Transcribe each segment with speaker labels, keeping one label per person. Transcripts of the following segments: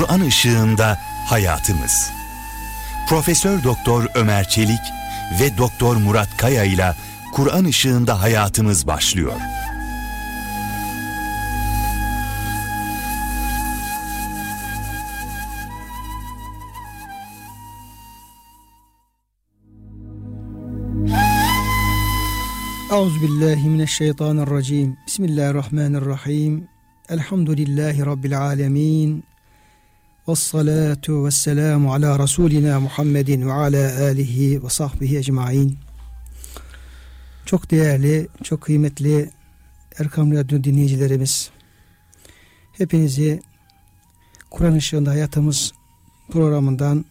Speaker 1: Kur'an ışığında hayatımız. Profesör Doktor Ömer Çelik ve Doktor Murat Kaya ile Kur'an ışığında hayatımız başlıyor.
Speaker 2: Euzubillahimineşşeytanirracim. Bismillahirrahmanirrahim. Elhamdülillahi Rabbil alemin. Vessalatu vesselamu ala Resulina Muhammedin ve ala alihi ve sahbihi ecmain. Çok değerli, çok kıymetli Erkam Radyo dinleyicilerimiz. Hepinizi Kur'an ışığında hayatımız programından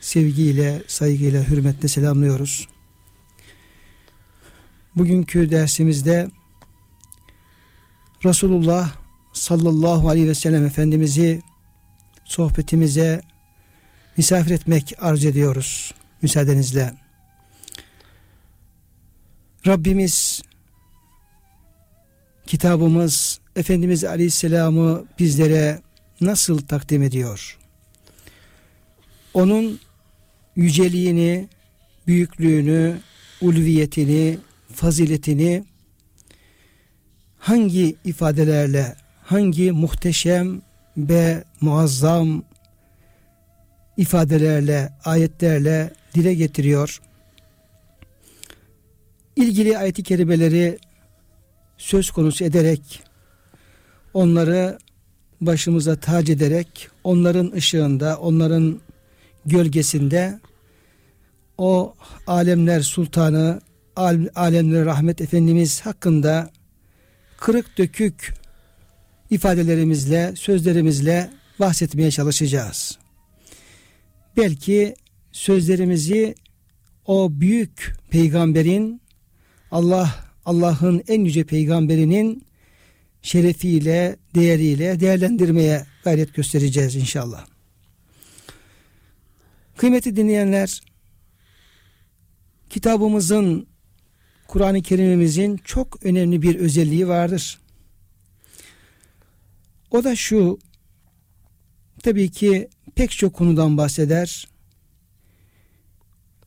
Speaker 2: sevgiyle, saygıyla, hürmetle selamlıyoruz. Bugünkü dersimizde Resulullah sallallahu aleyhi ve sellem Efendimiz'i sohbetimize misafir etmek arz ediyoruz müsaadenizle. Rabbimiz kitabımız Efendimiz Aleyhisselam'ı bizlere nasıl takdim ediyor? Onun yüceliğini, büyüklüğünü, ulviyetini, faziletini hangi ifadelerle, hangi muhteşem ve muazzam ifadelerle, ayetlerle dile getiriyor. İlgili ayet-i kerimeleri söz konusu ederek, onları başımıza tac ederek, onların ışığında, onların gölgesinde o alemler sultanı, alemler rahmet Efendimiz hakkında kırık dökük ifadelerimizle, sözlerimizle bahsetmeye çalışacağız. Belki sözlerimizi o büyük peygamberin Allah Allah'ın en yüce peygamberinin şerefiyle, değeriyle değerlendirmeye gayret göstereceğiz inşallah. Kıymeti dinleyenler, kitabımızın Kur'an-ı Kerim'imizin çok önemli bir özelliği vardır. O da şu, tabii ki pek çok konudan bahseder.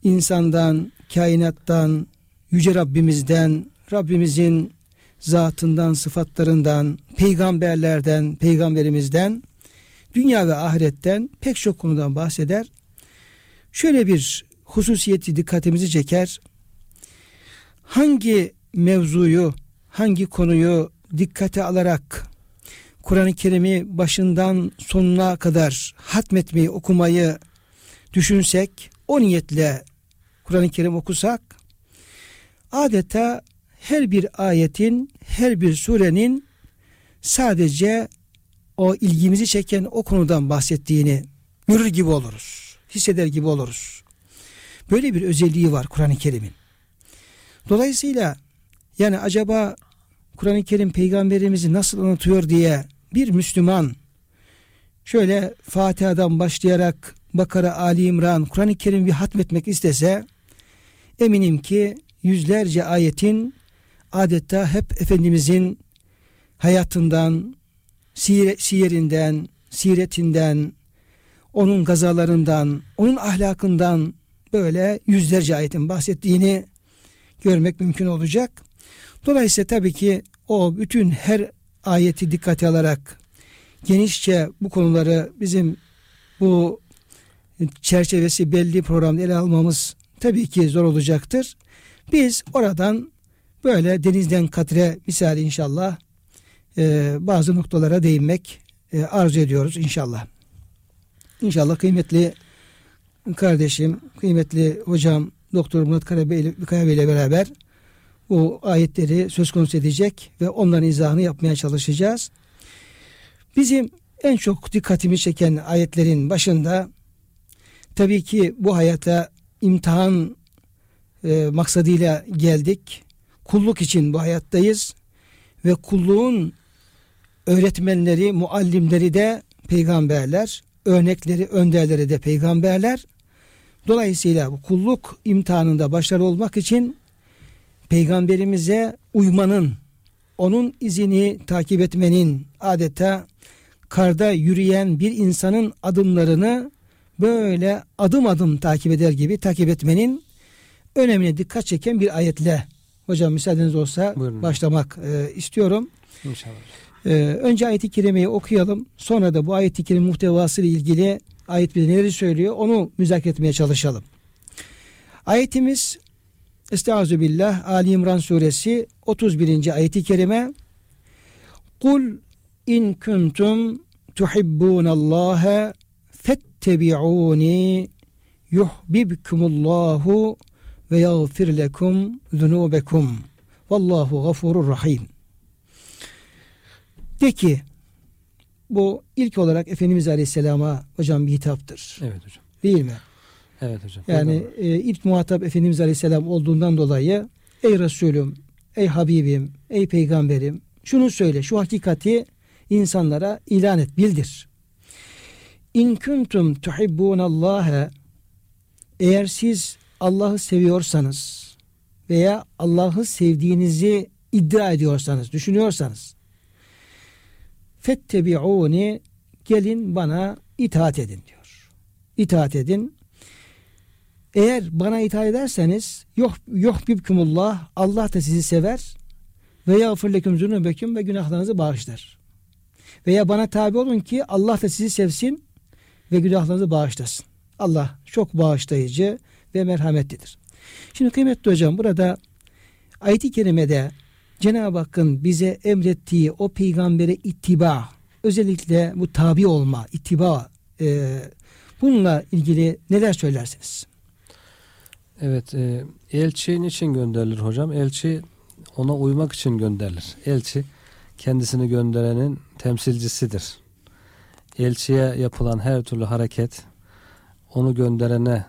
Speaker 2: İnsandan, kainattan, Yüce Rabbimizden, Rabbimizin zatından, sıfatlarından, peygamberlerden, peygamberimizden, dünya ve ahiretten pek çok konudan bahseder. Şöyle bir hususiyeti dikkatimizi çeker hangi mevzuyu, hangi konuyu dikkate alarak Kur'an-ı Kerim'i başından sonuna kadar hatmetmeyi, okumayı düşünsek, o niyetle Kur'an-ı Kerim okusak, adeta her bir ayetin, her bir surenin sadece o ilgimizi çeken o konudan bahsettiğini görür gibi oluruz. Hisseder gibi oluruz. Böyle bir özelliği var Kur'an-ı Kerim'in. Dolayısıyla yani acaba Kur'an-ı Kerim peygamberimizi nasıl anlatıyor diye bir Müslüman şöyle Fatiha'dan başlayarak Bakara, Ali İmran, Kur'an-ı Kerim bir hatmetmek istese eminim ki yüzlerce ayetin adeta hep Efendimizin hayatından, siyerinden, siretinden, onun gazalarından, onun ahlakından böyle yüzlerce ayetin bahsettiğini görmek mümkün olacak. Dolayısıyla tabii ki o bütün her ayeti dikkate alarak genişçe bu konuları bizim bu çerçevesi belli programda ele almamız tabii ki zor olacaktır. Biz oradan böyle denizden katre misali inşallah e, bazı noktalara değinmek e, arzu ediyoruz inşallah. İnşallah kıymetli kardeşim, kıymetli hocam Doktor Murat Kaya Bey ile beraber bu ayetleri söz konusu edecek ve onların izahını yapmaya çalışacağız. Bizim en çok dikkatimi çeken ayetlerin başında tabii ki bu hayata imtihan e, maksadıyla geldik. Kulluk için bu hayattayız ve kulluğun öğretmenleri, muallimleri de peygamberler, örnekleri, önderleri de peygamberler. Dolayısıyla bu kulluk imtihanında başarılı olmak için peygamberimize uymanın, onun izini takip etmenin adeta karda yürüyen bir insanın adımlarını böyle adım adım takip eder gibi takip etmenin önemine dikkat çeken bir ayetle hocam müsaadeniz olsa
Speaker 3: Buyurun.
Speaker 2: başlamak e, istiyorum.
Speaker 3: İnşallah.
Speaker 2: E, önce ayet-i kerimeyi okuyalım. Sonra da bu ayet-i kerime muhtevası ile ilgili ayet bize neleri söylüyor onu müzakere etmeye çalışalım. Ayetimiz Estaizu billah Ali İmran suresi 31. ayeti kerime Kul in kuntum tuhibbunallaha fettebi'uni yuhbibkumullahu ve yağfir lekum zunubekum vallahu gafurur rahim de ki bu ilk olarak Efendimiz Aleyhisselam'a hocam bir hitaptır.
Speaker 3: Evet hocam.
Speaker 2: Değil mi?
Speaker 3: Evet hocam.
Speaker 2: Yani e, ilk muhatap Efendimiz Aleyhisselam olduğundan dolayı ey Resulüm, ey Habibim, ey Peygamberim şunu söyle şu hakikati insanlara ilan et bildir. İn kuntum tuhibbunallaha eğer siz Allah'ı seviyorsanız veya Allah'ı sevdiğinizi iddia ediyorsanız, düşünüyorsanız fettebi'uni gelin bana itaat edin diyor. İtaat edin. Eğer bana itaat ederseniz yok yok bibkumullah Allah da sizi sever ve yağfir leküm zunubeküm ve günahlarınızı bağışlar. Veya bana tabi olun ki Allah da sizi sevsin ve günahlarınızı bağışlasın. Allah çok bağışlayıcı ve merhametlidir. Şimdi kıymetli hocam burada ayet-i kerimede Cenab-ı Hakk'ın bize emrettiği o peygambere ittiba özellikle bu tabi olma, ittiba e, bununla ilgili neler söylersiniz?
Speaker 3: Evet, e, elçi niçin gönderilir hocam? Elçi ona uymak için gönderilir. Elçi kendisini gönderenin temsilcisidir. Elçiye yapılan her türlü hareket onu gönderene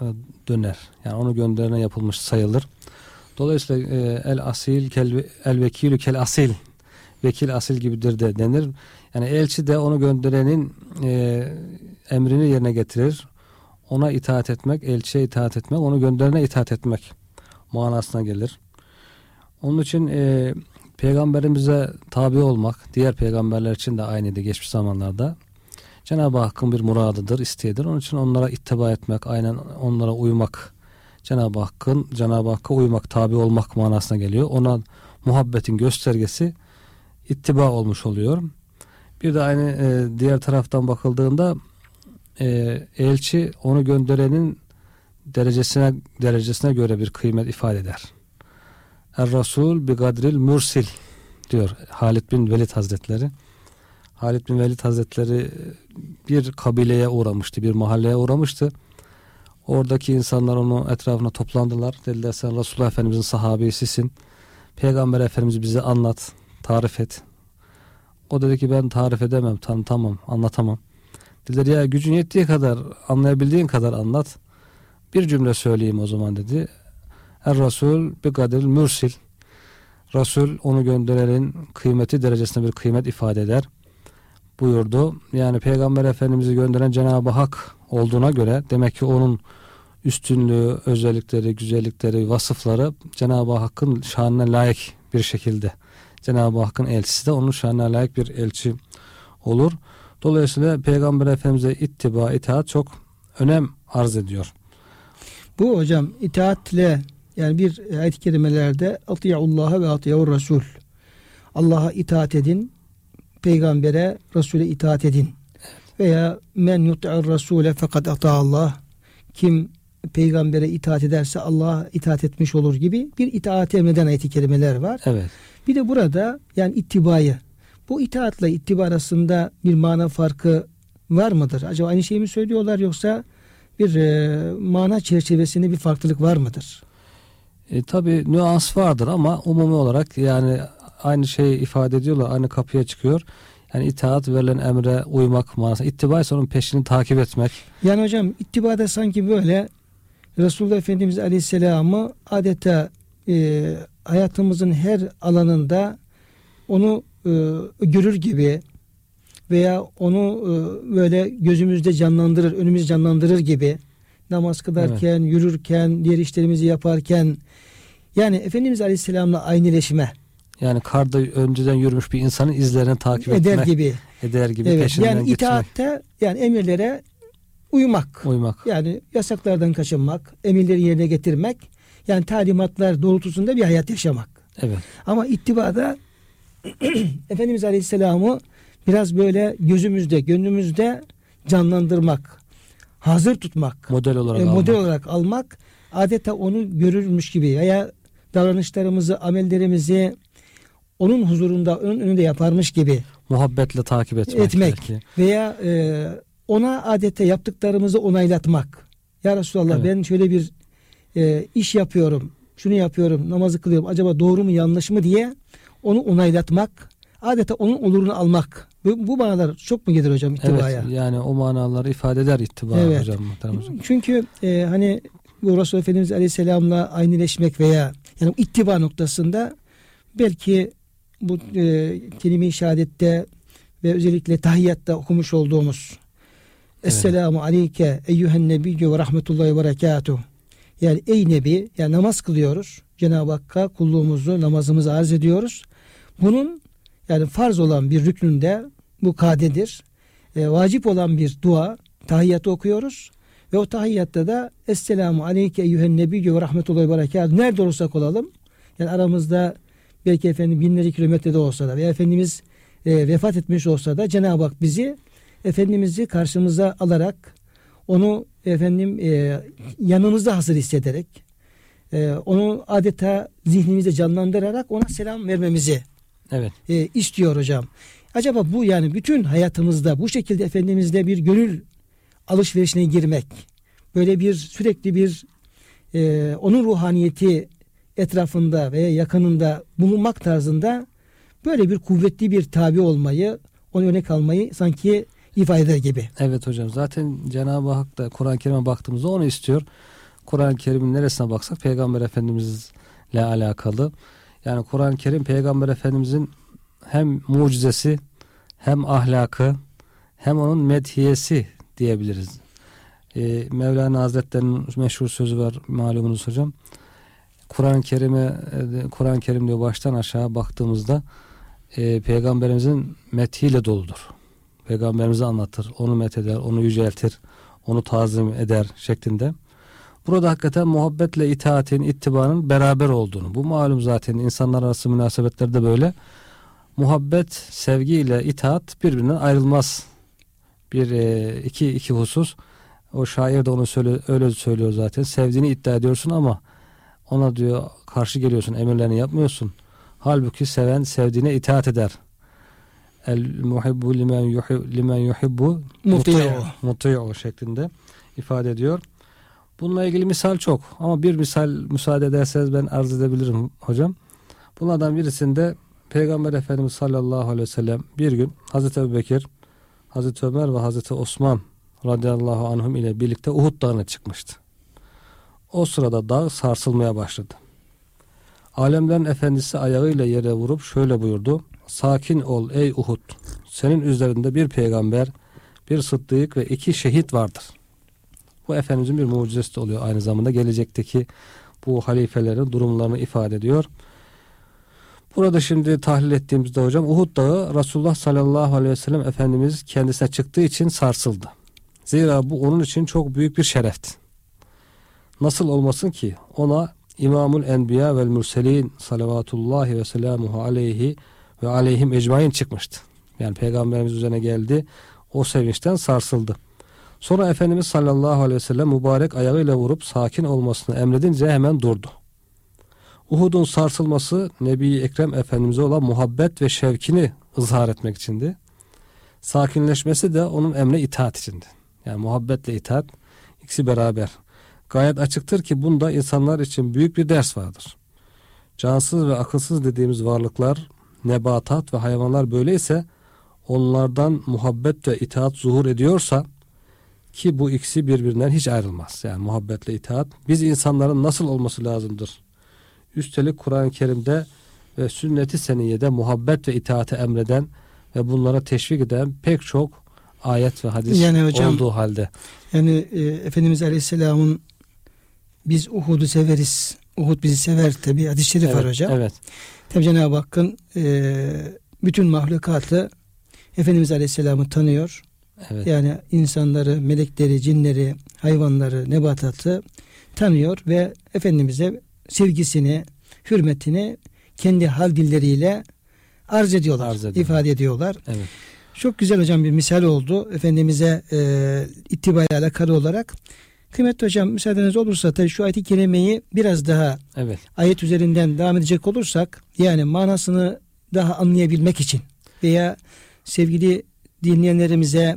Speaker 3: e, döner. Yani onu gönderene yapılmış sayılır. Dolayısıyla e, el asil kel el vekilü kel asil vekil asil gibidir de denir. Yani elçi de onu gönderenin e, emrini yerine getirir. Ona itaat etmek, elçiye itaat etmek, onu gönderene itaat etmek manasına gelir. Onun için e, peygamberimize tabi olmak, diğer peygamberler için de aynıydı geçmiş zamanlarda. Cenab-ı Hakk'ın bir muradıdır, isteğidir. Onun için onlara ittiba etmek, aynen onlara uymak, Cenab-ı Hakk'ın Cenab-ı Hakk'a uymak, tabi olmak manasına geliyor. Ona muhabbetin göstergesi ittiba olmuş oluyor. Bir de aynı e, diğer taraftan bakıldığında e, elçi onu gönderenin derecesine derecesine göre bir kıymet ifade eder. Er Rasul bi gadril mursil diyor Halid bin Velid Hazretleri. Halid bin Velid Hazretleri bir kabileye uğramıştı, bir mahalleye uğramıştı. Oradaki insanlar onu etrafına toplandılar. Dediler sen Resulullah Efendimizin sahabesisin. Peygamber Efendimiz bize anlat, tarif et. O dedi ki ben tarif edemem, tanıtamam, anlatamam. Dediler ya gücün yettiği kadar, anlayabildiğin kadar anlat. Bir cümle söyleyeyim o zaman dedi. Er Resul bi kadiril mürsil. Resul onu gönderenin kıymeti derecesinde bir kıymet ifade eder buyurdu. Yani Peygamber Efendimiz'i gönderen Cenab-ı Hak olduğuna göre demek ki onun üstünlüğü, özellikleri, güzellikleri, vasıfları Cenab-ı Hakk'ın şanına layık bir şekilde. Cenab-ı Hakk'ın elçisi de onun şanına layık bir elçi olur. Dolayısıyla Peygamber Efendimiz'e ittiba, itaat çok önem arz ediyor.
Speaker 2: Bu hocam itaatle yani bir ayet-i kerimelerde Atiyallaha ve atiyavur Resul. Allah'a itaat edin, peygambere, Resul'e itaat edin. Veya men yut'ir Rasule fakat ata Allah. Kim peygambere itaat ederse Allah'a itaat etmiş olur gibi bir itaat emreden ayet-i kerimeler var.
Speaker 3: Evet.
Speaker 2: Bir de burada yani ittibayı bu itaatla ittiba arasında bir mana farkı var mıdır? Acaba aynı şeyi mi söylüyorlar yoksa bir e, mana çerçevesinde bir farklılık var mıdır?
Speaker 3: E, tabii nüans vardır ama umumi olarak yani aynı şeyi ifade ediyorlar. Aynı kapıya çıkıyor. Yani itaat verilen emre uymak manasında. İttiba ise onun peşini takip etmek.
Speaker 2: Yani hocam ittibada sanki böyle Resulullah Efendimiz Aleyhisselam'ı adeta e, hayatımızın her alanında onu e, görür gibi veya onu e, böyle gözümüzde canlandırır, önümüzde canlandırır gibi namaz kılarken, evet. yürürken, diğer işlerimizi yaparken yani Efendimiz Aleyhisselam'la aynıleşme
Speaker 3: Yani karda önceden yürümüş bir insanın izlerini takip
Speaker 2: eder
Speaker 3: etmek,
Speaker 2: gibi.
Speaker 3: eder gibi
Speaker 2: Evet.
Speaker 3: peşinden
Speaker 2: Yani
Speaker 3: gitmek,
Speaker 2: itaatte yani emirlere uymak.
Speaker 3: uymak.
Speaker 2: Yani yasaklardan kaçınmak, emirleri yerine getirmek. Yani talimatlar doğrultusunda bir hayat yaşamak.
Speaker 3: Evet.
Speaker 2: Ama ittibada Efendimiz Aleyhisselam'ı biraz böyle gözümüzde, gönlümüzde canlandırmak, hazır tutmak,
Speaker 3: Model olarak
Speaker 2: e,
Speaker 3: almak.
Speaker 2: model olarak almak, adeta onu görürmüş gibi veya davranışlarımızı, amellerimizi onun huzurunda, onun önünde yaparmış gibi
Speaker 3: muhabbetle takip etmek.
Speaker 2: etmek
Speaker 3: belki.
Speaker 2: veya e, ona adeta yaptıklarımızı onaylatmak. Ya Resulallah
Speaker 3: Evet.
Speaker 2: ben şöyle bir e, iş yapıyorum, şunu yapıyorum, namazı kılıyorum. Acaba doğru mu yanlış mı diye onu onaylatmak, adeta onun olurunu almak. Bu, bu manalar çok mu gelir hocam ittibaya?
Speaker 3: Evet, yani o manaları ifade eder ittiba
Speaker 2: Evet.
Speaker 3: hocam hocam.
Speaker 2: Çünkü e, hani bu Resul Efendimiz Aleyhisselam'la aynıleşmek veya yani ittiba noktasında belki bu e, kelime-i şehadette ve özellikle tahiyyatta okumuş olduğumuz Esselamu aleyke eyyühen nebiyyü ve rahmetullahi ve berekatuh. Yani ey nebi yani namaz kılıyoruz. Cenab-ı Hakk'a kulluğumuzu namazımızı arz ediyoruz. Bunun yani farz olan bir rüknünde bu kadedir. E, vacip olan bir dua tahiyyatı okuyoruz. Ve o tahiyyatta da Esselamu aleyke eyyühen nebiyyü ve rahmetullahi ve. Nerede olursak olalım. Yani aramızda belki efendim binlerce kilometrede olsa da veya Efendimiz e, vefat etmiş olsa da Cenab-ı Hak bizi Efendimiz'i karşımıza alarak onu efendim e, yanımızda hazır hissederek e, onu adeta zihnimizde canlandırarak ona selam vermemizi
Speaker 3: Evet.
Speaker 2: e, istiyor hocam. Acaba bu yani bütün hayatımızda bu şekilde Efendimiz'le bir gönül alışverişine girmek, böyle bir sürekli bir e, onun ruhaniyeti etrafında veya yakınında bulunmak tarzında böyle bir kuvvetli bir tabi olmayı, onu örnek almayı sanki ifade eder gibi.
Speaker 3: Evet hocam zaten Cenab-ı Hak da Kur'an-ı Kerim'e baktığımızda onu istiyor. Kur'an-ı Kerim'in neresine baksak Peygamber Efendimizle alakalı. Yani Kur'an-ı Kerim Peygamber Efendimizin hem mucizesi hem ahlakı hem onun medhiyesi diyebiliriz. Ee, Mevlana Hazretleri'nin meşhur sözü var malumunuz hocam. Kur'an-ı Kerim'e e, Kur'an-ı Kerim diyor baştan aşağı baktığımızda e, peygamberimizin methiyle doludur. Peygamberimizi anlatır, onu metheder, onu yüceltir, onu tazim eder şeklinde. Burada hakikaten muhabbetle itaatin, ittibanın beraber olduğunu. Bu malum zaten insanlar arası münasebetlerde böyle. Muhabbet, sevgi ile itaat birbirinden ayrılmaz. Bir e, iki iki husus. O şair de onu söyle, öyle söylüyor zaten. Sevdiğini iddia ediyorsun ama ona diyor karşı geliyorsun, emirlerini yapmıyorsun. Halbuki seven sevdiğine itaat eder. El muhibbu limen yuhibbu, limen yuhibbu
Speaker 2: Muti'u.
Speaker 3: muti'u şeklinde ifade ediyor. Bununla ilgili misal çok ama bir misal müsaade ederseniz ben arz edebilirim hocam. Bunlardan birisinde Peygamber Efendimiz sallallahu aleyhi ve sellem bir gün Hazreti Ebu Bekir, Hazreti Ömer ve Hazreti Osman radıyallahu anhum ile birlikte Uhud dağına çıkmıştı. O sırada dağ sarsılmaya başladı. Alemlerin efendisi ayağıyla yere vurup şöyle buyurdu. Sakin ol ey Uhud. Senin üzerinde bir peygamber, bir sıddık ve iki şehit vardır. Bu Efendimizin bir mucizesi de oluyor aynı zamanda. Gelecekteki bu halifelerin durumlarını ifade ediyor. Burada şimdi tahlil ettiğimizde hocam Uhud Dağı Resulullah sallallahu aleyhi ve sellem Efendimiz kendisine çıktığı için sarsıldı. Zira bu onun için çok büyük bir şerefti. Nasıl olmasın ki ona İmamul Enbiya vel Mürselin salavatullahi ve selamuhu aleyhi ve aleyhim ecmain çıkmıştı. Yani peygamberimiz üzerine geldi. O sevinçten sarsıldı. Sonra Efendimiz sallallahu aleyhi ve sellem mübarek ayağıyla vurup sakin olmasını emredince hemen durdu. Uhud'un sarsılması Nebi Ekrem Efendimiz'e olan muhabbet ve şevkini ızhar etmek içindi. Sakinleşmesi de onun emre itaat içindi. Yani muhabbetle itaat ikisi beraber. Gayet açıktır ki bunda insanlar için büyük bir ders vardır. Cansız ve akılsız dediğimiz varlıklar, nebatat ve hayvanlar böyleyse onlardan muhabbet ve itaat zuhur ediyorsa ki bu ikisi birbirinden hiç ayrılmaz. Yani muhabbetle itaat. Biz insanların nasıl olması lazımdır? Üstelik Kur'an-ı Kerim'de ve sünnet-i seniyede muhabbet ve itaate emreden ve bunlara teşvik eden pek çok ayet ve hadis
Speaker 2: Yani hocam-
Speaker 3: olduğu halde.
Speaker 2: Yani e, Efendimiz Aleyhisselam'ın biz Uhud'u severiz. Uhud bizi sever tabi hadis-i şerif var hocam.
Speaker 3: Evet.
Speaker 2: Tabi Cenab-ı Hakk'ın e, bütün mahlukatı Efendimiz Aleyhisselam'ı tanıyor. Evet. Yani insanları, melekleri, cinleri, hayvanları, nebatatı tanıyor ve Efendimiz'e sevgisini, hürmetini kendi hal dilleriyle arz ediyorlar, arz ifade ediyorlar. Evet. Çok güzel hocam bir misal oldu. Efendimiz'e e, ittibaya alakalı olarak. Kıymetli hocam müsaadeniz olursa tabii şu ayet-i kerimeyi biraz daha evet. ayet üzerinden devam edecek olursak yani manasını daha anlayabilmek için veya sevgili dinleyenlerimize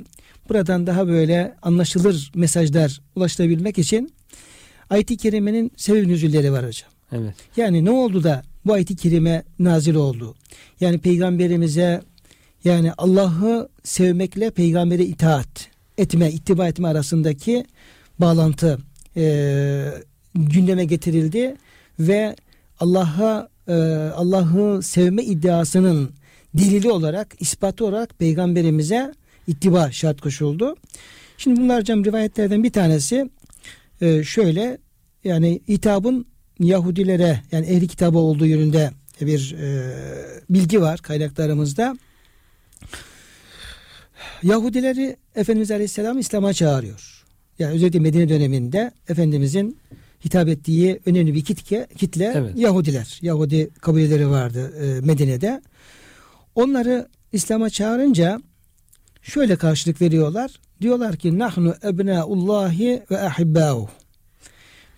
Speaker 2: buradan daha böyle anlaşılır mesajlar ulaştırabilmek için ayet-i kerimenin sebep nüzülleri var hocam. Evet. Yani ne oldu da bu ayet-i kerime nazil oldu? Yani peygamberimize yani Allah'ı sevmekle peygambere itaat etme, ittiba etme arasındaki bağlantı e, gündeme getirildi ve Allah'a e, Allah'ı sevme iddiasının delili olarak, ispatı olarak peygamberimize ittiba şart koşuldu. Şimdi bunlar hocam rivayetlerden bir tanesi e, şöyle yani hitabın Yahudilere yani ehli kitabı olduğu yönünde bir e, bilgi var kaynaklarımızda. Yahudileri Efendimiz Aleyhisselam İslam'a çağırıyor. Yani özellikle Medine döneminde Efendimizin hitap ettiği önemli bir kitle, kitle evet. Yahudiler. Yahudi kabileleri vardı e, Medine'de. Onları İslam'a çağırınca şöyle karşılık veriyorlar. Diyorlar ki nahnu ebnaullahi ve ahibbâhu.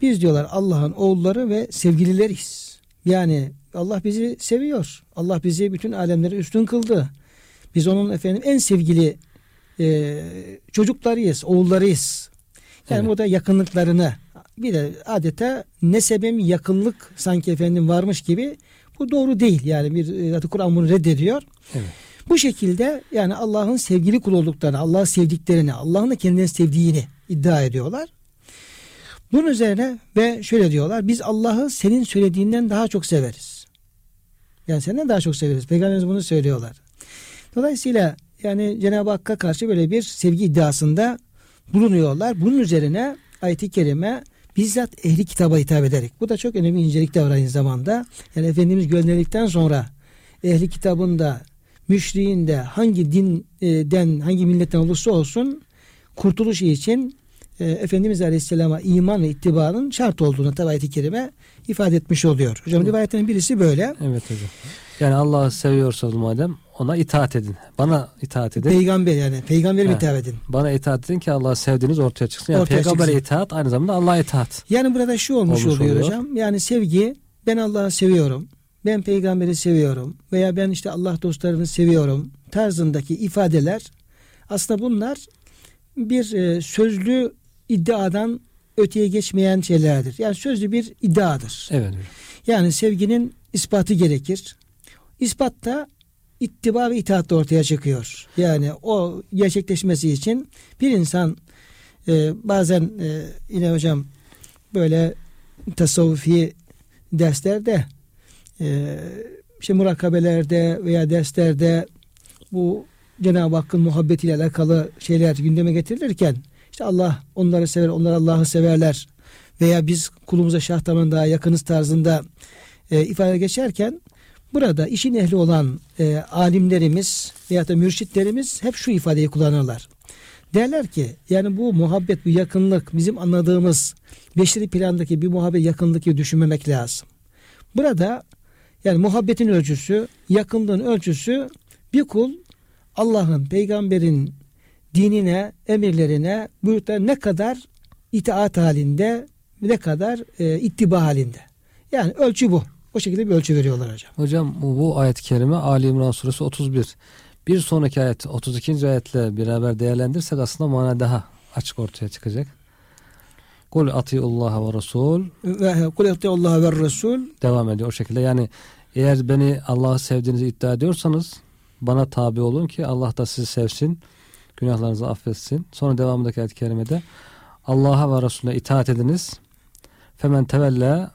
Speaker 2: Biz diyorlar Allah'ın oğulları ve sevgilileriyiz. Yani Allah bizi seviyor. Allah bizi bütün alemleri üstün kıldı. Biz onun efendim en sevgili e, çocuklarıyız, oğullarıyız. Yani evet. burada yakınlıklarını bir de adeta nesebem yakınlık sanki efendim varmış gibi bu doğru değil. Yani bir e, Kur'an bunu reddediyor. Evet. Bu şekilde yani Allah'ın sevgili kul olduklarını, Allah'ı sevdiklerini, Allah'ın da kendini sevdiğini iddia ediyorlar. Bunun üzerine ve şöyle diyorlar. Biz Allah'ı senin söylediğinden daha çok severiz. Yani senden daha çok severiz. Peygamberimiz bunu söylüyorlar. Dolayısıyla yani Cenab-ı Hakk'a karşı böyle bir sevgi iddiasında bulunuyorlar. Bunun üzerine ayet-i kerime bizzat ehli kitaba hitap ederek. Bu da çok önemli incelik de var aynı zamanda. Yani Efendimiz gönderildikten sonra ehli kitabın da müşriğin de hangi dinden hangi milletten olursa olsun kurtuluş için e, Efendimiz Aleyhisselam'a iman ve ittibanın şart olduğunu tabi ayet-i kerime ifade etmiş oluyor. Hocam rivayetlerin birisi böyle.
Speaker 3: Evet hocam. Yani Allah'ı seviyorsanız madem ona itaat edin. Bana itaat edin.
Speaker 2: Peygamber yani. Peygamberime itaat edin.
Speaker 3: Bana itaat edin ki Allah'ı sevdiğiniz ortaya çıksın. Yani ortaya peygambere çıksın. itaat aynı zamanda Allah'a itaat.
Speaker 2: Yani burada şu olmuş, olmuş oluyor, oluyor hocam. Yani sevgi ben Allah'ı seviyorum. Ben peygamberi seviyorum veya ben işte Allah dostlarını seviyorum tarzındaki ifadeler aslında bunlar bir e, sözlü iddiadan öteye geçmeyen şeylerdir. Yani sözlü bir iddiadır. Evet. Yani sevginin ispatı gerekir. İspatta ittiba ve itaat ortaya çıkıyor. Yani o gerçekleşmesi için bir insan e, bazen e, yine hocam böyle tasavvufi derslerde e, işte murakabelerde veya derslerde bu Cenab-ı Hakk'ın muhabbetiyle alakalı şeyler gündeme getirilirken işte Allah onları sever, onlar Allah'ı severler veya biz kulumuza şah daha yakınız tarzında e, ifade geçerken Burada işin ehli olan e, alimlerimiz veya da mürşitlerimiz hep şu ifadeyi kullanırlar. Derler ki yani bu muhabbet, bu yakınlık bizim anladığımız beşeri plandaki bir muhabbet yakınlık düşünmemek lazım. Burada yani muhabbetin ölçüsü, yakınlığın ölçüsü bir kul Allah'ın, peygamberin dinine, emirlerine, buyruklarına ne kadar itaat halinde, ne kadar e, ittiba halinde. Yani ölçü bu. O şekilde bir ölçü veriyorlar hocam.
Speaker 3: Hocam bu ayet-i kerime Ali İmran suresi 31. Bir sonraki ayet 32. ayetle beraber değerlendirsek aslında mana daha açık ortaya çıkacak. Kul Allah ve Resul.
Speaker 2: Ve kul Allah ve Resul.
Speaker 3: Devam ediyor o şekilde. Yani eğer beni Allah'ı sevdiğinizi iddia ediyorsanız bana tabi olun ki Allah da sizi sevsin. Günahlarınızı affetsin. Sonra devamındaki ayet-i kerimede Allah'a ve Resulüne itaat ediniz. Femen tevella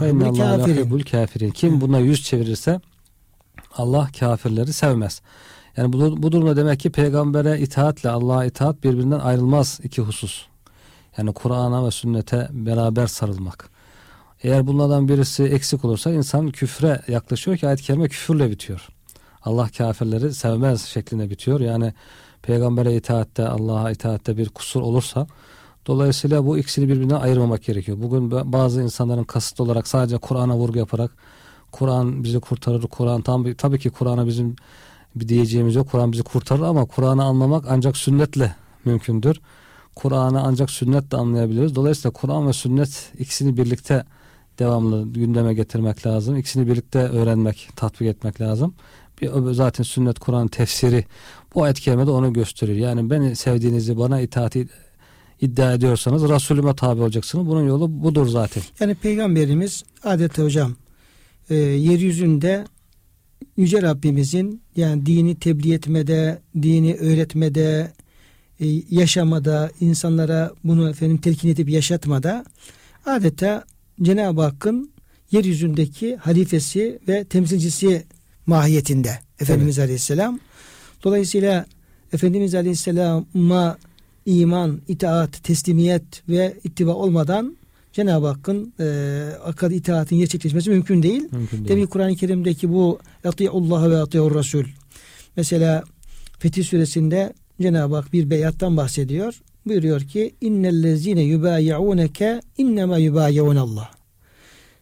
Speaker 2: Feinnallah la yuhibbul
Speaker 3: kafirin. Kim buna yüz çevirirse Allah kafirleri sevmez. Yani bu, bu durumda demek ki peygambere itaatle Allah'a itaat birbirinden ayrılmaz iki husus. Yani Kur'an'a ve sünnete beraber sarılmak. Eğer bunlardan birisi eksik olursa insan küfre yaklaşıyor ki ayet-i kerime küfürle bitiyor. Allah kafirleri sevmez şeklinde bitiyor. Yani peygambere itaatte, Allah'a itaatte bir kusur olursa dolayısıyla bu ikisini birbirinden ayırmamak gerekiyor. Bugün bazı insanların kasıt olarak sadece Kur'an'a vurgu yaparak Kur'an bizi kurtarır, Kur'an tam tabii ki Kur'an'a bizim bir diyeceğimiz yok. Kur'an bizi kurtarır ama Kur'an'ı anlamak ancak sünnetle mümkündür. Kur'an'ı ancak sünnetle anlayabiliriz. Dolayısıyla Kur'an ve sünnet ikisini birlikte devamlı gündeme getirmek lazım. İkisini birlikte öğrenmek, tatbik etmek lazım. Bir zaten sünnet Kur'an tefsiri bu ayet kerimede onu gösteriyor. Yani beni sevdiğinizi bana itaati iddia ediyorsanız Resulüme tabi olacaksınız. Bunun yolu budur zaten.
Speaker 2: Yani peygamberimiz adeta hocam e, yeryüzünde Yüce Rabbimizin yani dini tebliğ etmede, dini öğretmede, e, yaşamada, insanlara bunu efendim telkin edip yaşatmada adeta Cenab-ı Hakk'ın yeryüzündeki halifesi ve temsilcisi mahiyetinde Efendimiz evet. Aleyhisselam. Dolayısıyla Efendimiz Aleyhisselam'a iman, itaat, teslimiyet ve ittiba olmadan Cenab-ı Hakk'ın e, akad itaatin gerçekleşmesi mümkün değil. Mümkün değil. Demek Kur'an-ı Kerim'deki bu Allah ve ati'ur Resul. Mesela Fetih Suresinde Cenab-ı Hak bir beyattan bahsediyor. Buyuruyor ki innellezine yubayi'uneke innema Allah.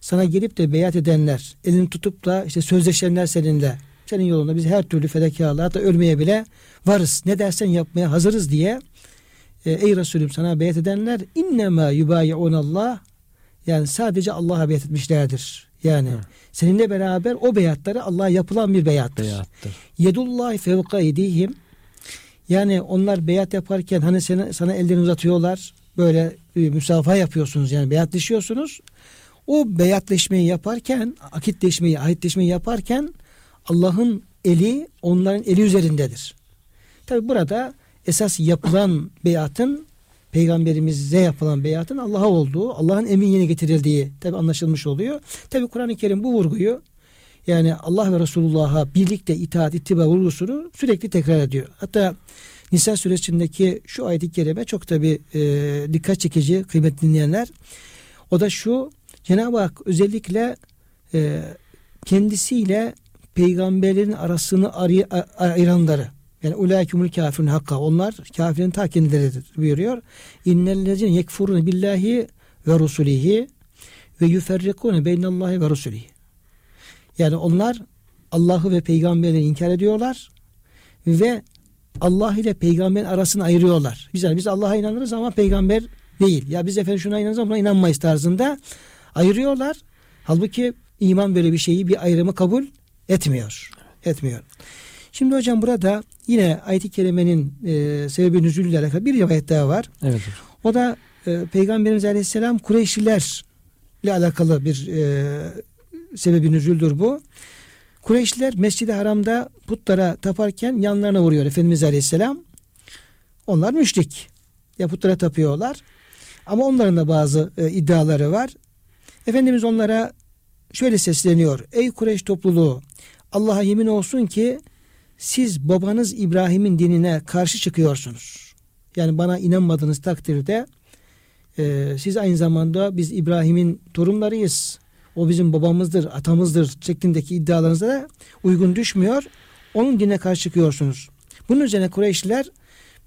Speaker 2: Sana gelip de beyat edenler, elini tutup da işte sözleşenler seninle. Senin yolunda biz her türlü fedakarlığa hatta ölmeye bile varız. Ne dersen yapmaya hazırız diye e, ey Resulüm sana beyat edenler innema Allah yani sadece Allah'a beyat etmişlerdir. Yani Hı. seninle beraber o beyatları Allah'a yapılan bir beyattır. beyattır. Yedullahi fevka edihim yani onlar beyat yaparken hani sana, sana ellerini uzatıyorlar. Böyle bir müsafaha yapıyorsunuz yani beyatleşiyorsunuz. O beyatleşmeyi yaparken, akitleşmeyi, ahitleşmeyi yaparken Allah'ın eli onların eli üzerindedir. Tabi burada esas yapılan beyatın peygamberimize yapılan beyatın Allah'a olduğu, Allah'ın emin getirildiği tabi anlaşılmış oluyor. Tabi Kur'an-ı Kerim bu vurguyu yani Allah ve Resulullah'a birlikte itaat, ittiba vurgusunu sürekli tekrar ediyor. Hatta Nisa suresindeki şu ayet-i kerime çok tabi e, dikkat çekici kıymetli dinleyenler. O da şu Cenab-ı Hak özellikle e, kendisiyle peygamberin arasını arı, ayıranları yani ulaikümül kafirun hakka onlar kafirin ta kendileridir buyuruyor. İnnellezine yekfurun billahi ve rusulihi ve yuferrikune beynallahi ve rusulihi. Yani onlar Allah'ı ve peygamberi inkar ediyorlar ve Allah ile peygamberin arasını ayırıyorlar. Güzel biz Allah'a inanırız ama peygamber değil. Ya biz efendim şuna inanırız ama buna inanmayız tarzında ayırıyorlar. Halbuki iman böyle bir şeyi bir ayrımı kabul etmiyor. Etmiyor. Şimdi hocam burada yine ayet-i kerimenin e, sebebi nüzulüyle alakalı bir rivayet daha var. Evet. O da e, Peygamberimiz Aleyhisselam Kureyşlilerle alakalı bir e, sebebi nüzuldür bu. Kureyşliler Mescid-i Haram'da putlara taparken yanlarına vuruyor Efendimiz Aleyhisselam. Onlar müşrik. Ya putlara tapıyorlar. Ama onların da bazı e, iddiaları var. Efendimiz onlara şöyle sesleniyor. Ey Kureyş topluluğu Allah'a yemin olsun ki siz babanız İbrahim'in dinine karşı çıkıyorsunuz. Yani bana inanmadığınız takdirde e, siz aynı zamanda biz İbrahim'in torunlarıyız. O bizim babamızdır, atamızdır şeklindeki iddialarınıza da uygun düşmüyor. Onun dinine karşı çıkıyorsunuz. Bunun üzerine Kureyşliler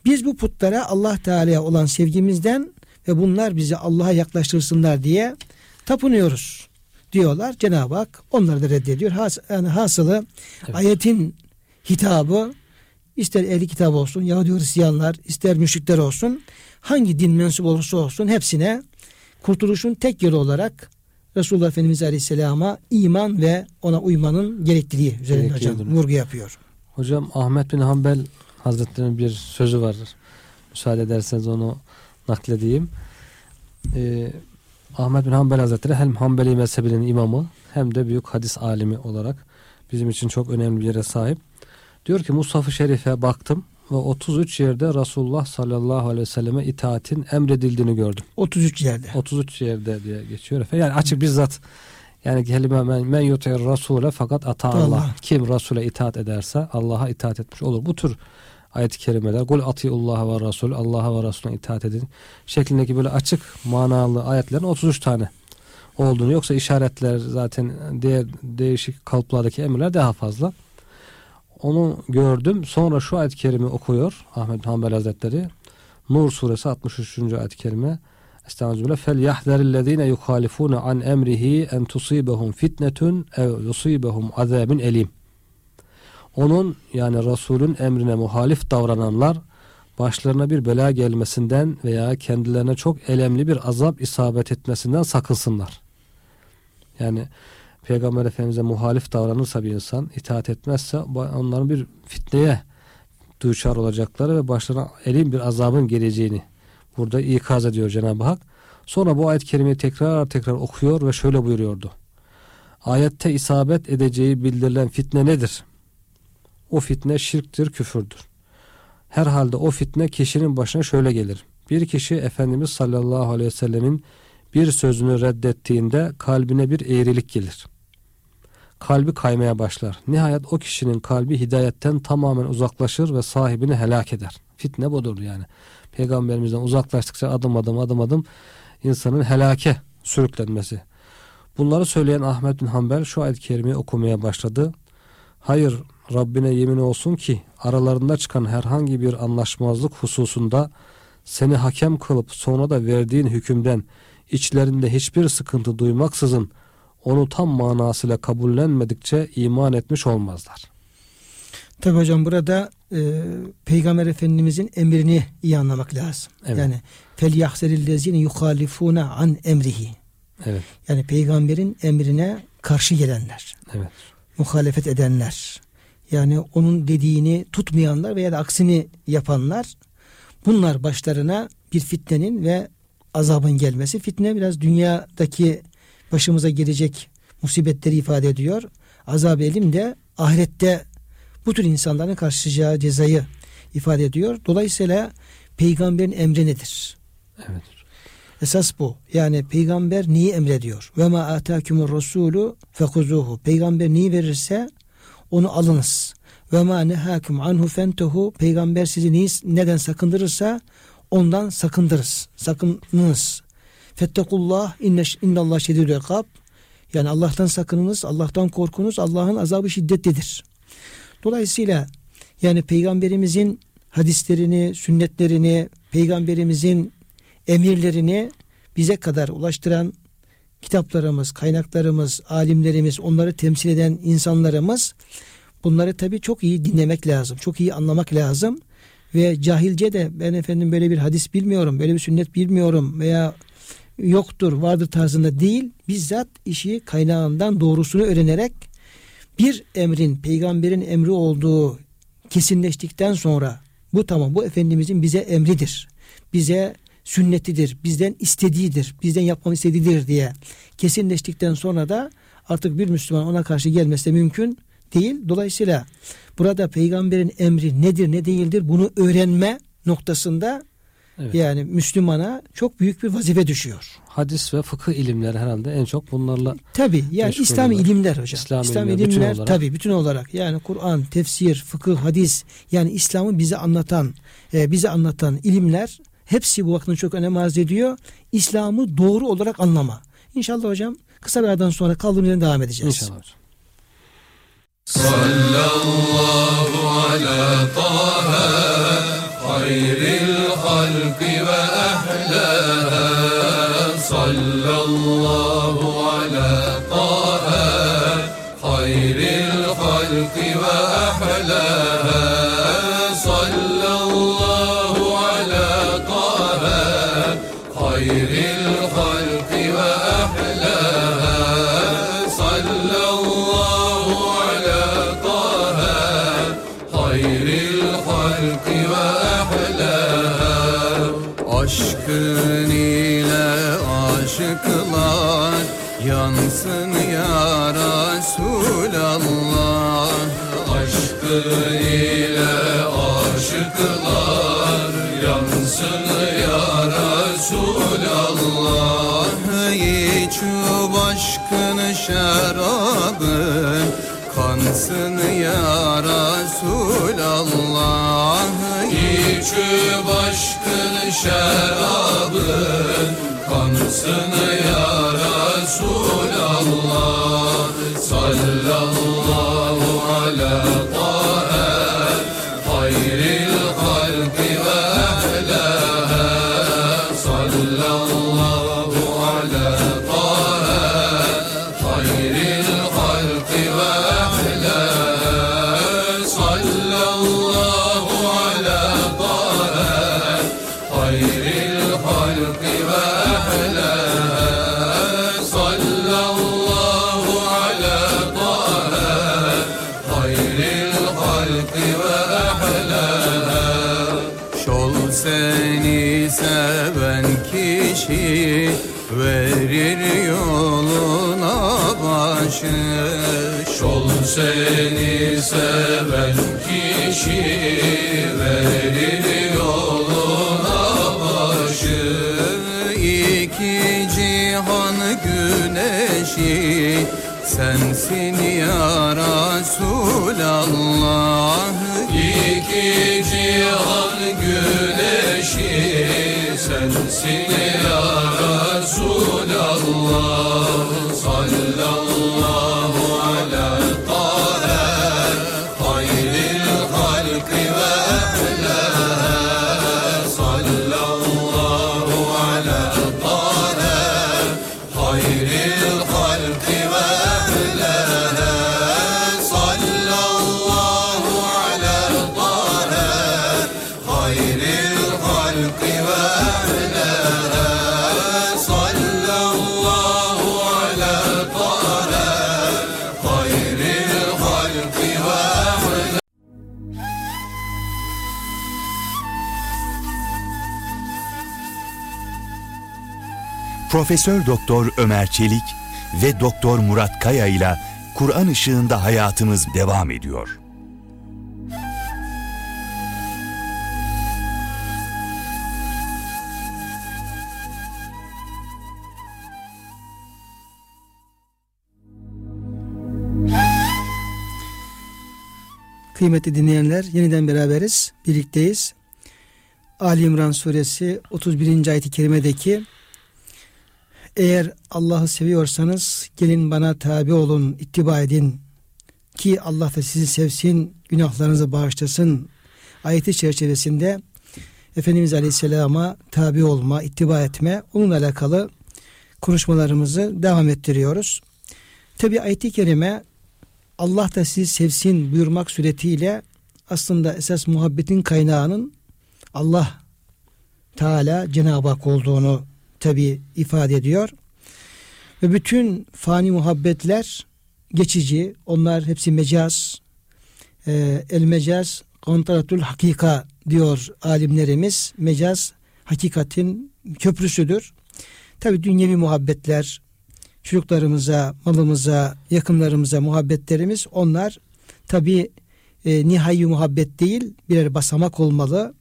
Speaker 2: biz bu putlara Allah Teala'ya olan sevgimizden ve bunlar bizi Allah'a yaklaştırsınlar diye tapınıyoruz diyorlar. Cenab-ı Hak onları da reddediyor. Has, yani hasılı evet. ayetin hitabı ister ehli kitap olsun, Yahudi Hristiyanlar, ister müşrikler olsun, hangi din mensup olursa olsun hepsine kurtuluşun tek yolu olarak Resulullah Efendimiz Aleyhisselam'a iman ve ona uymanın gerekliliği üzerinde hocam vurgu yapıyor.
Speaker 3: Hocam Ahmet bin Hanbel Hazretleri'nin bir sözü vardır. Müsaade ederseniz onu nakledeyim. Ee, Ahmet bin Hanbel Hazretleri hem Hanbeli mezhebinin imamı hem de büyük hadis alimi olarak bizim için çok önemli bir yere sahip. Diyor ki Mustafa Şerif'e baktım ve 33 yerde Resulullah sallallahu aleyhi ve selleme itaatin emredildiğini gördüm.
Speaker 2: 33 yerde.
Speaker 3: 33 yerde diye geçiyor efendim. Yani açık bizzat yani kelime men, men yutayir Rasule fakat ata Allah. Allah. Kim Rasule itaat ederse Allah'a itaat etmiş olur. Bu tür ayet-i kerimeler kul atiullah ve rasul Allah'a ve Resulüne itaat edin şeklindeki böyle açık manalı ayetlerin 33 tane olduğunu yoksa işaretler zaten diğer değişik kalıplardaki emirler daha fazla. Onu gördüm. Sonra şu ayet-i kerime okuyor Ahmet Hanbel Hazretleri. Nur suresi 63. ayet-i kerime. Estağfirullah. Fel yahzarillezine yuhalifune an emrihi en tusibehum fitnetun ev yusibehum azabun elim. Onun yani Resulün emrine muhalif davrananlar başlarına bir bela gelmesinden veya kendilerine çok elemli bir azap isabet etmesinden sakınsınlar. Yani Peygamber Efendimiz'e muhalif davranırsa bir insan, itaat etmezse onların bir fitneye duçar olacakları ve başlarına elim bir azabın geleceğini burada ikaz ediyor Cenab-ı Hak. Sonra bu ayet-i kerimeyi tekrar tekrar okuyor ve şöyle buyuruyordu. Ayette isabet edeceği bildirilen fitne nedir? O fitne şirktir, küfürdür. Herhalde o fitne kişinin başına şöyle gelir. Bir kişi Efendimiz sallallahu aleyhi ve sellemin bir sözünü reddettiğinde kalbine bir eğrilik gelir. Kalbi kaymaya başlar. Nihayet o kişinin kalbi hidayetten tamamen uzaklaşır ve sahibini helak eder. Fitne budur yani. Peygamberimizden uzaklaştıkça adım adım adım adım insanın helake sürüklenmesi. Bunları söyleyen Ahmet bin Hanbel şu ayet-i kerimeyi okumaya başladı. Hayır Rabbine yemin olsun ki aralarında çıkan herhangi bir anlaşmazlık hususunda seni hakem kılıp sonra da verdiğin hükümden içlerinde hiçbir sıkıntı duymaksızın onu tam manasıyla kabullenmedikçe iman etmiş olmazlar.
Speaker 2: Tabi hocam burada e, Peygamber Efendimizin emrini iyi anlamak lazım. Evet. Yani fel yahzerillezine yuhalifune an emrihi. Evet. Yani peygamberin emrine karşı gelenler. Evet. Muhalefet edenler. Yani onun dediğini tutmayanlar veya da aksini yapanlar bunlar başlarına bir fitnenin ve azabın gelmesi. Fitne biraz dünyadaki başımıza gelecek musibetleri ifade ediyor. Azab elim de ahirette bu tür insanların karşılayacağı cezayı ifade ediyor. Dolayısıyla peygamberin emri nedir? Evet. Esas bu. Yani peygamber neyi emrediyor? Ve ma atakumur rasulu fekuzuhu. Peygamber neyi verirse onu alınız. Ve ma nehakum anhu fentehu. Peygamber sizi neyi, neden sakındırırsa ondan sakındırız. Sakınınız. Fettekullah inne innallah şedidül ikab. Yani Allah'tan sakınınız, Allah'tan korkunuz. Allah'ın azabı şiddetlidir. Dolayısıyla yani peygamberimizin hadislerini, sünnetlerini, peygamberimizin emirlerini bize kadar ulaştıran kitaplarımız, kaynaklarımız, alimlerimiz, onları temsil eden insanlarımız bunları tabii çok iyi dinlemek lazım. Çok iyi anlamak lazım. Ve cahilce de ben efendim böyle bir hadis bilmiyorum, böyle bir sünnet bilmiyorum veya yoktur, vardır tarzında değil. Bizzat işi kaynağından doğrusunu öğrenerek bir emrin peygamberin emri olduğu kesinleştikten sonra bu tamam bu Efendimizin bize emridir. Bize sünnetidir. Bizden istediğidir. Bizden yapmamı istediğidir diye kesinleştikten sonra da artık bir Müslüman ona karşı gelmesi de mümkün değil. Dolayısıyla burada peygamberin emri nedir ne değildir bunu öğrenme noktasında Evet. Yani Müslümana çok büyük bir vazife düşüyor.
Speaker 3: Hadis ve fıkıh ilimleri herhalde en çok bunlarla
Speaker 2: Tabi yani İslam ilimler hocam. İslam, İslam ilimler, ilimler bütün tabi bütün olarak yani Kur'an, tefsir, fıkıh, hadis yani İslam'ı bize anlatan, e, bize anlatan ilimler Hepsi bu vaktin çok önem arz ediyor. İslam'ı doğru olarak anlama. İnşallah hocam kısa bir aradan sonra kaldığımız yerden devam edeceğiz. İnşallah. Sallallahu ala taha hayril halki ve ehlaha sallallahu ala halki ve ehlem Aşkın ile aşıklar Yansın ya Resulallah Aşkın ile aşıklar Yansın ya Resulallah İç başkın şarabı Kansın ya Resulallah İçü başkın şerabın kansın ya Resulallah.
Speaker 4: Sallallahu ala seni seven kişi verir yoluna başı İki cihan güneşi sensin ya Resulallah. İki cihan güneşi sensin ya Resulallah
Speaker 1: Profesör Doktor Ömer Çelik ve Doktor Murat Kaya ile Kur'an ışığında hayatımız devam ediyor.
Speaker 2: Kıymetli dinleyenler yeniden beraberiz, birlikteyiz. Ali İmran suresi 31. ayet-i kerimedeki eğer Allah'ı seviyorsanız gelin bana tabi olun, ittiba edin ki Allah da sizi sevsin, günahlarınızı bağışlasın. Ayeti çerçevesinde Efendimiz Aleyhisselam'a tabi olma, ittiba etme, onunla alakalı konuşmalarımızı devam ettiriyoruz. Tabi ayeti kerime Allah da sizi sevsin buyurmak suretiyle aslında esas muhabbetin kaynağının Allah Teala Cenab-ı Hak olduğunu tabi ifade ediyor. Ve bütün fani muhabbetler geçici. Onlar hepsi mecaz. Ee, el mecaz kontratul hakika diyor alimlerimiz. Mecaz hakikatin köprüsüdür. Tabi dünyevi muhabbetler, çocuklarımıza, malımıza, yakınlarımıza muhabbetlerimiz onlar tabi e, nihai muhabbet değil birer basamak olmalı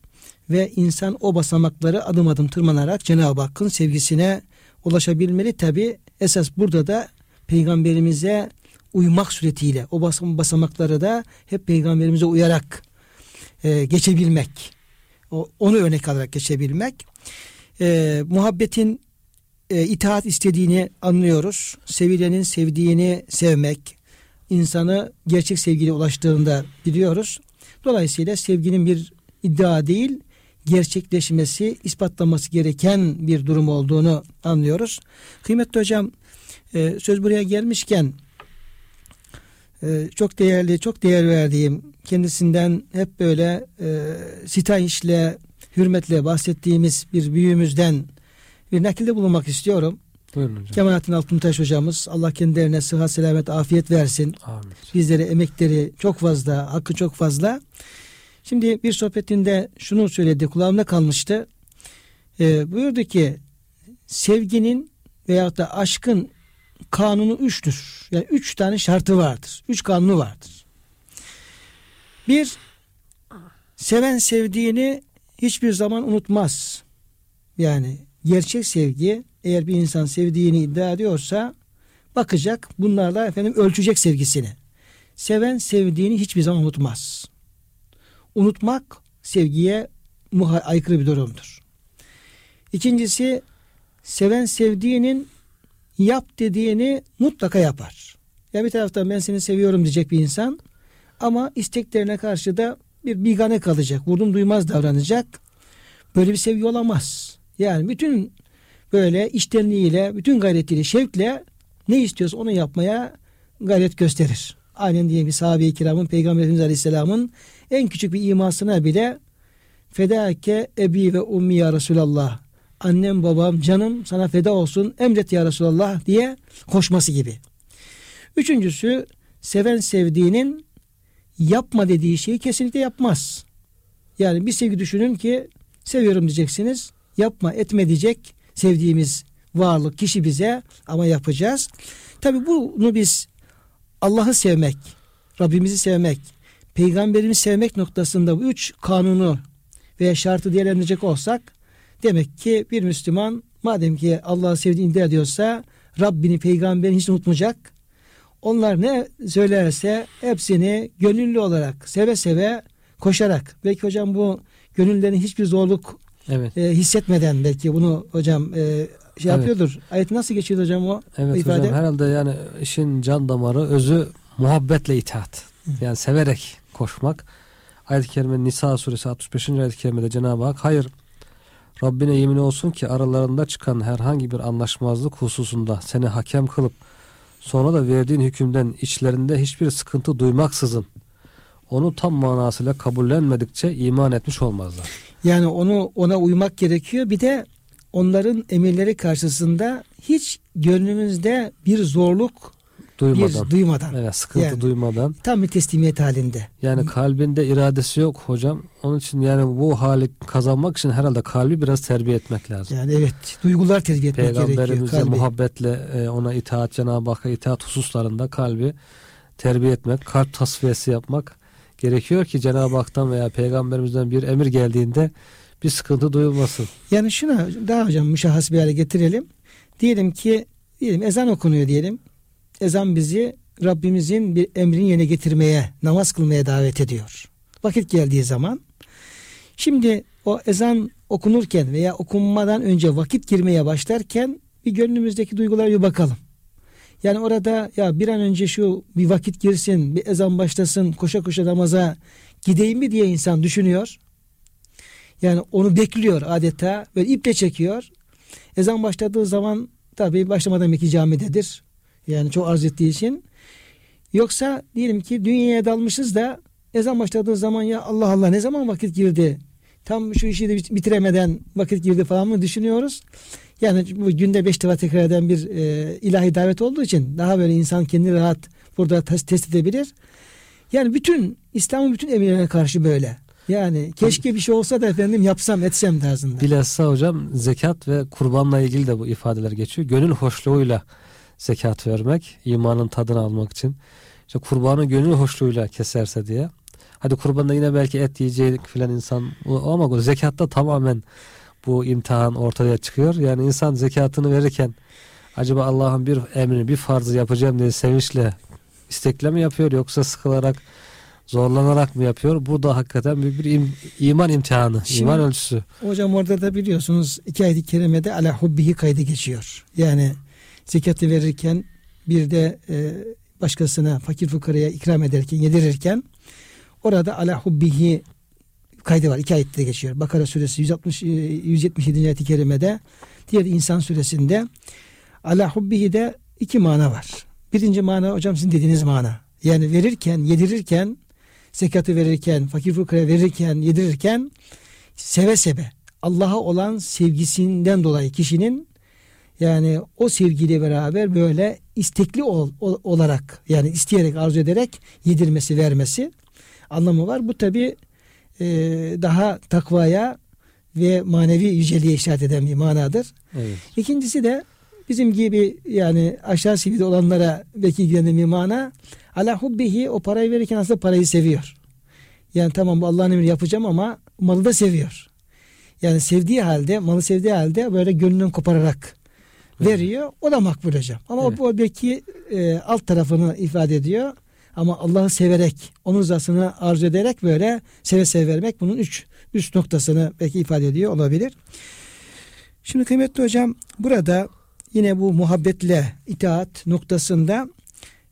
Speaker 2: ve insan o basamakları adım adım tırmanarak Cenab-ı Hakk'ın sevgisine ulaşabilmeli. Tabi esas burada da peygamberimize uymak suretiyle o basam basamakları da hep peygamberimize uyarak e, geçebilmek. O, onu örnek alarak geçebilmek. E, muhabbetin e, itaat istediğini anlıyoruz. Sevilenin sevdiğini sevmek, insanı gerçek sevgiye ulaştığında biliyoruz. Dolayısıyla sevginin bir iddia değil, gerçekleşmesi, ispatlaması gereken bir durum olduğunu anlıyoruz. Kıymetli hocam, e, söz buraya gelmişken e, çok değerli, çok değer verdiğim, kendisinden hep böyle e, sitayişle, hürmetle bahsettiğimiz bir büyüğümüzden bir nakilde bulunmak istiyorum.
Speaker 3: Buyurun hocam.
Speaker 2: Kemalettin Altıntaş hocamız Allah kendilerine sıhhat, selamet, afiyet versin.
Speaker 3: Amin.
Speaker 2: Bizlere emekleri çok fazla, hakkı çok fazla. Şimdi bir sohbetinde şunu söyledi, kulağımda kalmıştı. Ee, buyurdu ki sevginin veyahut da aşkın kanunu üçtür. Yani üç tane şartı vardır. Üç kanunu vardır. Bir, seven sevdiğini hiçbir zaman unutmaz. Yani gerçek sevgi eğer bir insan sevdiğini iddia ediyorsa bakacak bunlarla efendim ölçecek sevgisini. Seven sevdiğini hiçbir zaman unutmaz. Unutmak sevgiye aykırı bir durumdur. İkincisi seven sevdiğinin yap dediğini mutlaka yapar. Ya bir taraftan ben seni seviyorum diyecek bir insan ama isteklerine karşı da bir bigane kalacak. Vurdum duymaz davranacak. Böyle bir sevgi olamaz. Yani bütün böyle iştenliğiyle, bütün gayretiyle, şevkle ne istiyorsa onu yapmaya gayret gösterir. Aynen diye bir sahabe-i kiramın Peygamber Efendimiz Aleyhisselam'ın en küçük bir imasına bile fedake ebi ve ummi ya Resulallah annem babam canım sana feda olsun emret ya Resulallah diye koşması gibi. Üçüncüsü seven sevdiğinin yapma dediği şeyi kesinlikle yapmaz. Yani bir sevgi düşünün ki seviyorum diyeceksiniz. Yapma etme diyecek sevdiğimiz varlık kişi bize ama yapacağız. Tabi bunu biz Allah'ı sevmek, Rabbimizi sevmek, peygamberimizi sevmek noktasında bu üç kanunu veya şartı değerlendirecek olsak demek ki bir Müslüman madem ki Allah'ı sevdiğini iddia ediyorsa Rabbini, peygamberini hiç unutmayacak. Onlar ne söylerse hepsini gönüllü olarak seve seve koşarak belki hocam bu gönüllerin hiçbir zorluk
Speaker 3: Evet.
Speaker 2: e, hissetmeden belki bunu hocam e, şey
Speaker 3: Evet.
Speaker 2: yapıyordur. Ayet nasıl geçiyor hocam o
Speaker 3: Evet
Speaker 2: ifade?
Speaker 3: hocam herhalde yani işin can damarı özü muhabbetle itaat. Yani severek koşmak. Ayet-i Kerime Nisa suresi 65. ayet-i kerimede Cenab-ı Hak hayır Rabbine yemin olsun ki aralarında çıkan herhangi bir anlaşmazlık hususunda seni hakem kılıp sonra da verdiğin hükümden içlerinde hiçbir sıkıntı duymaksızın onu tam manasıyla kabullenmedikçe iman etmiş olmazlar.
Speaker 2: Yani onu ona uymak gerekiyor. Bir de onların emirleri karşısında hiç gönlümüzde bir zorluk
Speaker 3: Duymadan.
Speaker 2: bir duymadan
Speaker 3: Evet, sıkıntı
Speaker 2: Yani.
Speaker 3: duymadan.
Speaker 2: tam bir teslimiyet halinde.
Speaker 3: Yani kalbinde iradesi yok hocam. Onun için yani bu hali kazanmak için herhalde kalbi biraz terbiye etmek lazım.
Speaker 2: Yani evet duygular terbiye etmek gerekiyor.
Speaker 3: Peygamberimize muhabbetle e, ona itaat Cenab-ı Hakk'a itaat hususlarında kalbi terbiye etmek, kalp tasfiyesi yapmak gerekiyor ki Cenab-ı Hak'tan veya peygamberimizden bir emir geldiğinde bir sıkıntı duyulmasın.
Speaker 2: Yani şuna daha hocam müşahhas bir hale getirelim. Diyelim ki diyelim ezan okunuyor diyelim. Ezan bizi Rabbimizin bir emrini yerine getirmeye, namaz kılmaya davet ediyor. Vakit geldiği zaman. Şimdi o ezan okunurken veya okunmadan önce vakit girmeye başlarken bir gönlümüzdeki duygulara bir bakalım. Yani orada ya bir an önce şu bir vakit girsin, bir ezan başlasın, koşa koşa namaza gideyim mi diye insan düşünüyor. Yani onu bekliyor adeta böyle iple çekiyor. Ezan başladığı zaman tabii başlamadan belki camidedir. Yani çok arz ettiği için. Yoksa diyelim ki dünyaya dalmışız da ezan başladığı zaman ya Allah Allah ne zaman vakit girdi? Tam şu işi de bit- bitiremeden vakit girdi falan mı düşünüyoruz? Yani bu günde beş defa tekrar eden bir e, ilahi davet olduğu için daha böyle insan kendini rahat burada tes- test edebilir. Yani bütün İslam'ın bütün emirlerine karşı böyle. Yani keşke bir şey olsa da efendim yapsam etsem tarzında.
Speaker 3: Bilhassa hocam zekat ve kurbanla ilgili de bu ifadeler geçiyor. Gönül hoşluğuyla zekat vermek, imanın tadını almak için. İşte kurbanı gönül hoşluğuyla keserse diye. Hadi kurbanda yine belki et yiyecek filan insan ama bu zekatta tamamen bu imtihan ortaya çıkıyor. Yani insan zekatını verirken acaba Allah'ın bir emrini, bir farzı yapacağım diye sevinçle istekle mi yapıyor yoksa sıkılarak zorlanarak mı yapıyor? Bu da hakikaten büyük bir im- iman imtihanı,
Speaker 2: Şimdi-
Speaker 3: iman ölçüsü.
Speaker 2: Hocam orada da biliyorsunuz iki ayet-i kerimede ala hubbihi kaydı geçiyor. Yani zekatı verirken bir de e, başkasına fakir fukaraya ikram ederken yedirirken orada ala hubbihi kaydı var. İki ayette geçiyor. Bakara suresi 160 e, 177. ayet-i kerimede diğer insan suresinde ala hubbihi de iki mana var. Birinci mana hocam sizin dediğiniz mana. Yani verirken, yedirirken, zekatı verirken, fakir fukaraya verirken, yedirirken seve seve Allah'a olan sevgisinden dolayı kişinin yani o sevgiyle beraber böyle istekli ol, ol- olarak yani isteyerek arzu ederek yedirmesi vermesi anlamı var. Bu tabi daha takvaya ve manevi yüceliğe işaret eden bir manadır.
Speaker 3: Evet.
Speaker 2: İkincisi de bizim gibi yani aşağı seviyede olanlara belki ilgilenen bir mana. Ala hubbihi o parayı verirken aslında parayı seviyor. Yani tamam bu Allah'ın emri yapacağım ama malı da seviyor. Yani sevdiği halde, malı sevdiği halde böyle gönlünü kopararak veriyor. O da makbul hocam. Ama
Speaker 3: Evet.
Speaker 2: o belki e, alt tarafını ifade ediyor. Ama Allah'ı severek, onun rızasını arzu ederek böyle seve seve vermek bunun üç üst noktasını belki ifade ediyor olabilir. Şimdi kıymetli hocam burada yine bu muhabbetle itaat noktasında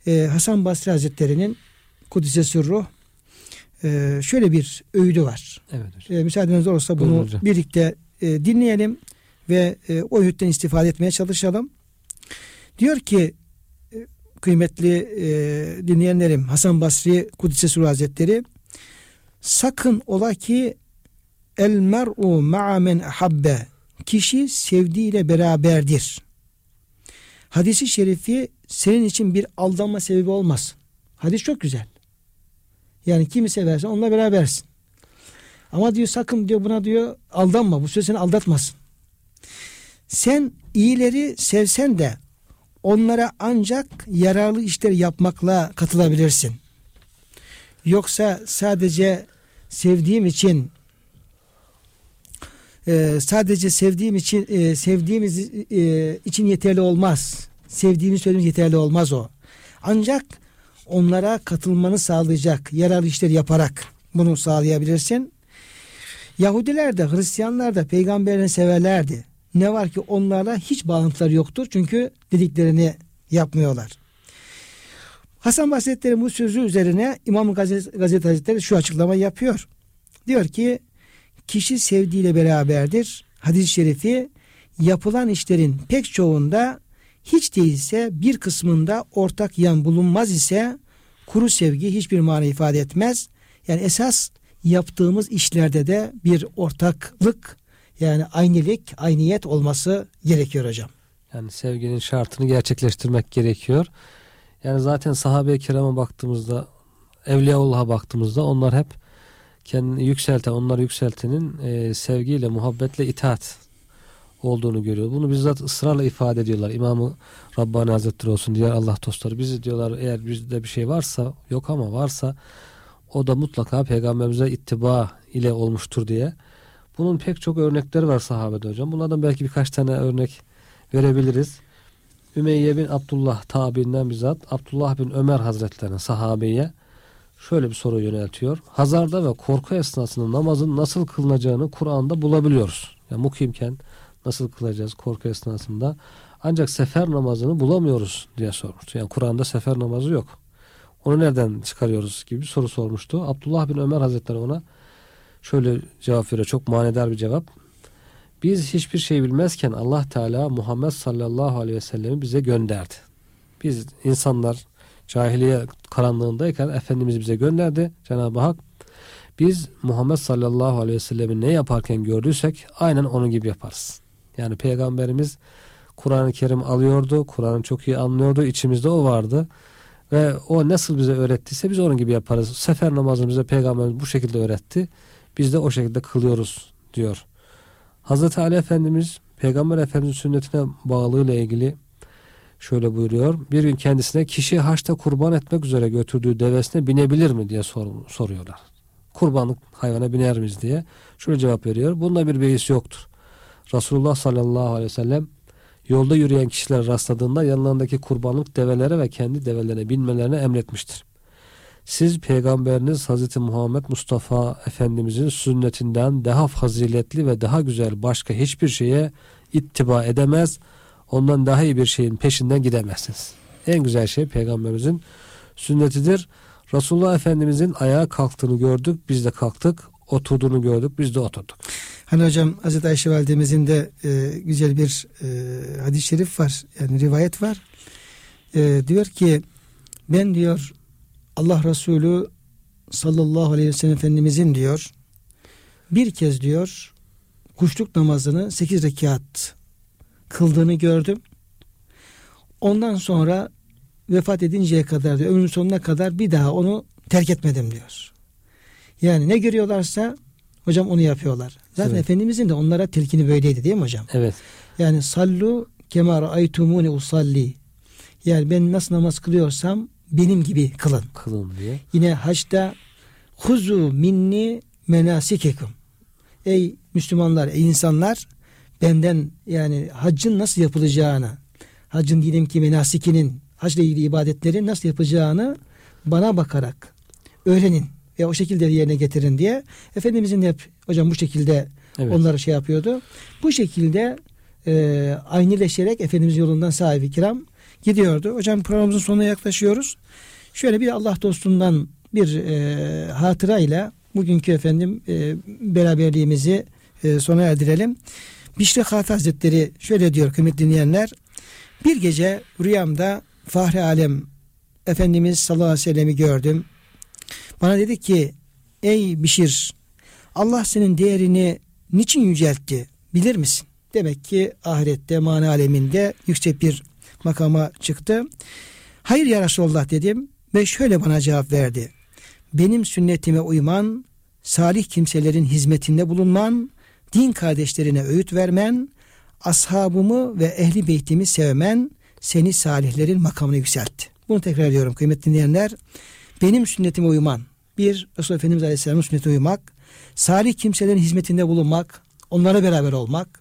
Speaker 2: e, Hasan Basri Hazretleri'nin Kudüs'e sırruh e, şöyle bir öğüdü var.
Speaker 3: Evet hocam.
Speaker 2: E, müsaadeniz olursa bunu
Speaker 3: hocam.
Speaker 2: birlikte e, dinleyelim ve e, o öğütten istifade etmeye çalışalım. Diyor ki e, kıymetli e, dinleyenlerim Hasan Basri Kudüs'e Sürü Hazretleri sakın ola ki el mer'u ma'a men ahabbe kişi sevdiğiyle beraberdir. Hadisi şerifi senin için bir aldanma sebebi olmaz. Hadis çok güzel. Yani kimi seversen onunla berabersin. Ama diyor sakın diyor buna diyor aldanma. Bu söz seni aldatmasın. Sen iyileri sevsen de onlara ancak yararlı işler yapmakla katılabilirsin. Yoksa sadece sevdiğim için e, sadece sevdiğim için e, sevdiğimiz e, için yeterli olmaz. Sevdiğini söylemek yeterli olmaz o. Ancak onlara katılmanı sağlayacak yararlı işler yaparak bunu sağlayabilirsin. Yahudiler de Hristiyanlar da peygamberini severlerdi. Ne var ki onlarla hiç bağlantıları yoktur. Çünkü dediklerini yapmıyorlar. Hasan Basri bu sözü üzerine İmam Gazete Hazretleri şu açıklama yapıyor. Diyor ki kişi sevdiğiyle beraberdir. Hadis-i şerifi yapılan işlerin pek çoğunda hiç değilse bir kısmında ortak yan bulunmaz ise kuru sevgi hiçbir mana ifade etmez. Yani esas yaptığımız işlerde de bir ortaklık yani aynilik, ayniyet olması gerekiyor hocam.
Speaker 3: Yani sevginin şartını gerçekleştirmek gerekiyor. Yani zaten sahabe-i kirama baktığımızda, Evliyaullah'a baktığımızda onlar hep kendini yükselten, onları yükseltenin e, sevgiyle, muhabbetle itaat olduğunu görüyor. Bunu bizzat ısrarla ifade ediyorlar. İmamı Rabbani Hazretleri olsun diğer Allah dostları. Bizi diyorlar eğer bizde bir şey varsa, yok ama varsa o da mutlaka peygamberimize ittiba ile olmuştur diye. Bunun pek çok örnekleri var sahabede hocam. Bunlardan belki birkaç tane örnek verebiliriz. Ümeyye bin Abdullah tabiinden bizzat Abdullah bin Ömer Hazretlerine sahabeye şöyle bir soru yöneltiyor. Hazarda ve korku esnasında namazın nasıl kılınacağını Kur'an'da bulabiliyoruz. Yani mukimken nasıl kılacağız korku esnasında. Ancak sefer namazını bulamıyoruz diye sormuştu. Yani Kur'an'da sefer namazı yok. Onu nereden çıkarıyoruz gibi bir soru sormuştu. Abdullah bin Ömer Hazretleri ona şöyle cevap veriyor. Çok manidar bir cevap. Biz hiçbir şey bilmezken Allah Teala Muhammed sallallahu aleyhi ve sellemi bize gönderdi. Biz insanlar cahiliye karanlığındayken Efendimiz bize gönderdi Cenab-ı Hak. Biz Muhammed sallallahu aleyhi ve sellemin ne yaparken gördüysek aynen onun gibi yaparız. Yani Peygamberimiz Kur'an-ı Kerim alıyordu, Kur'an'ı çok iyi anlıyordu, içimizde o vardı. Ve o nasıl bize öğrettiyse biz onun gibi yaparız. Sefer namazını bize Peygamberimiz bu şekilde öğretti. Biz de o şekilde kılıyoruz diyor. Hazreti Ali Efendimiz Peygamber Efendimiz sünnetine bağlılığıyla ilgili şöyle buyuruyor. Bir gün kendisine kişi haçta kurban etmek üzere götürdüğü devesine binebilir mi diye sor, soruyorlar. Kurbanlık hayvana biner miyiz diye. Şöyle cevap veriyor. Bunda bir beis yoktur. Resulullah sallallahu aleyhi ve sellem yolda yürüyen kişiler rastladığında yanlarındaki kurbanlık develere ve kendi develerine binmelerine emretmiştir. Siz peygamberiniz Hazreti Muhammed Mustafa Efendimizin sünnetinden daha faziletli ve daha güzel başka hiçbir şeye ittiba edemez. Ondan daha iyi bir şeyin peşinden gidemezsiniz. En güzel şey peygamberimizin sünnetidir. Resulullah Efendimizin ayağa kalktığını gördük, biz de kalktık. Oturduğunu gördük, biz de oturduk.
Speaker 2: Hani hocam Hazreti Ayşe validemizin de e, güzel bir e, hadis-i şerif var. Yani rivayet var. E, diyor ki ben diyor Allah Resulü sallallahu aleyhi ve sellem Efendimizin diyor bir kez diyor kuşluk namazını 8 rekat kıldığını gördüm. Ondan sonra vefat edinceye kadar diyor, ömrün sonuna kadar bir daha onu terk etmedim diyor. Yani ne görüyorlarsa hocam onu yapıyorlar. Zaten
Speaker 3: Evet.
Speaker 2: Efendimizin de onlara telkini böyleydi değil mi hocam?
Speaker 3: Evet.
Speaker 2: Yani sallu kema ra'aytumuni usalli. Yani ben nasıl namaz kılıyorsam benim gibi kılın.
Speaker 3: Kılın diye.
Speaker 2: Yine haçta huzu minni menasikekum. Ey Müslümanlar, ey insanlar benden yani haccın nasıl yapılacağını, haccın diyelim ki menasikinin, hacla ilgili ibadetlerin nasıl yapacağını bana bakarak öğrenin ve o şekilde yerine getirin diye Efendimizin hep hocam bu şekilde
Speaker 3: Evet.
Speaker 2: onları şey yapıyordu. Bu şekilde e, aynıleşerek Efendimiz yolundan sahibi kiram gidiyordu. Hocam programımızın sonuna yaklaşıyoruz. Şöyle bir Allah dostundan bir e, hatırayla bugünkü efendim e, beraberliğimizi e, sona erdirelim. Bişri Hafi Hazretleri şöyle diyor kıymetli dinleyenler. Bir gece rüyamda Fahri Alem Efendimiz sallallahu aleyhi ve sellem'i gördüm. Bana dedi ki ey Bişir Allah senin değerini niçin yüceltti bilir misin? Demek ki ahirette mana aleminde yüksek bir makama çıktı. Hayır ya Resulallah dedim ve şöyle bana cevap verdi. Benim sünnetime uyman, salih kimselerin hizmetinde bulunman, din kardeşlerine öğüt vermen, ashabımı ve ehli beytimi sevmen seni salihlerin makamına yükseltti. Bunu tekrar ediyorum kıymetli dinleyenler. Benim sünnetime uyman, bir Resulullah Efendimiz Aleyhisselam'ın sünnetine uymak, salih kimselerin hizmetinde bulunmak, onlara beraber olmak,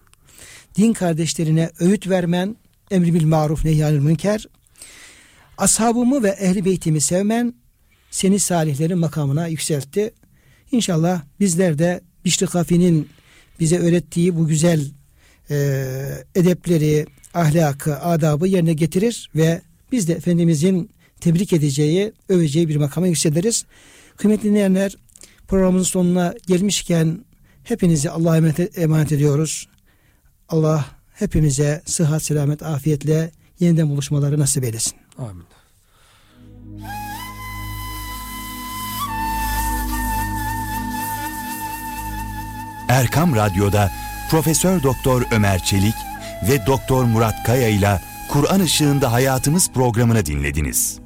Speaker 2: din kardeşlerine öğüt vermen, emri bil maruf nehyanil münker, ashabımı ve ehli beytimi sevmen seni salihlerin makamına yükseltti. İnşallah bizler de Bişri Kafi'nin bize öğrettiği bu güzel e, edepleri, ahlakı, adabı yerine getirir ve biz de Efendimizin tebrik edeceği, öveceği bir makama yükseliriz. Kıymetli dinleyenler programımızın sonuna gelmişken hepinizi Allah'a emanet, ediyoruz. Allah hepimize sıhhat, selamet, afiyetle yeniden buluşmaları nasip eylesin.
Speaker 3: Amin.
Speaker 1: Erkam Radyo'da Profesör Doktor Ömer Çelik ve Doktor Murat Kaya ile Kur'an Işığında Hayatımız programını dinlediniz.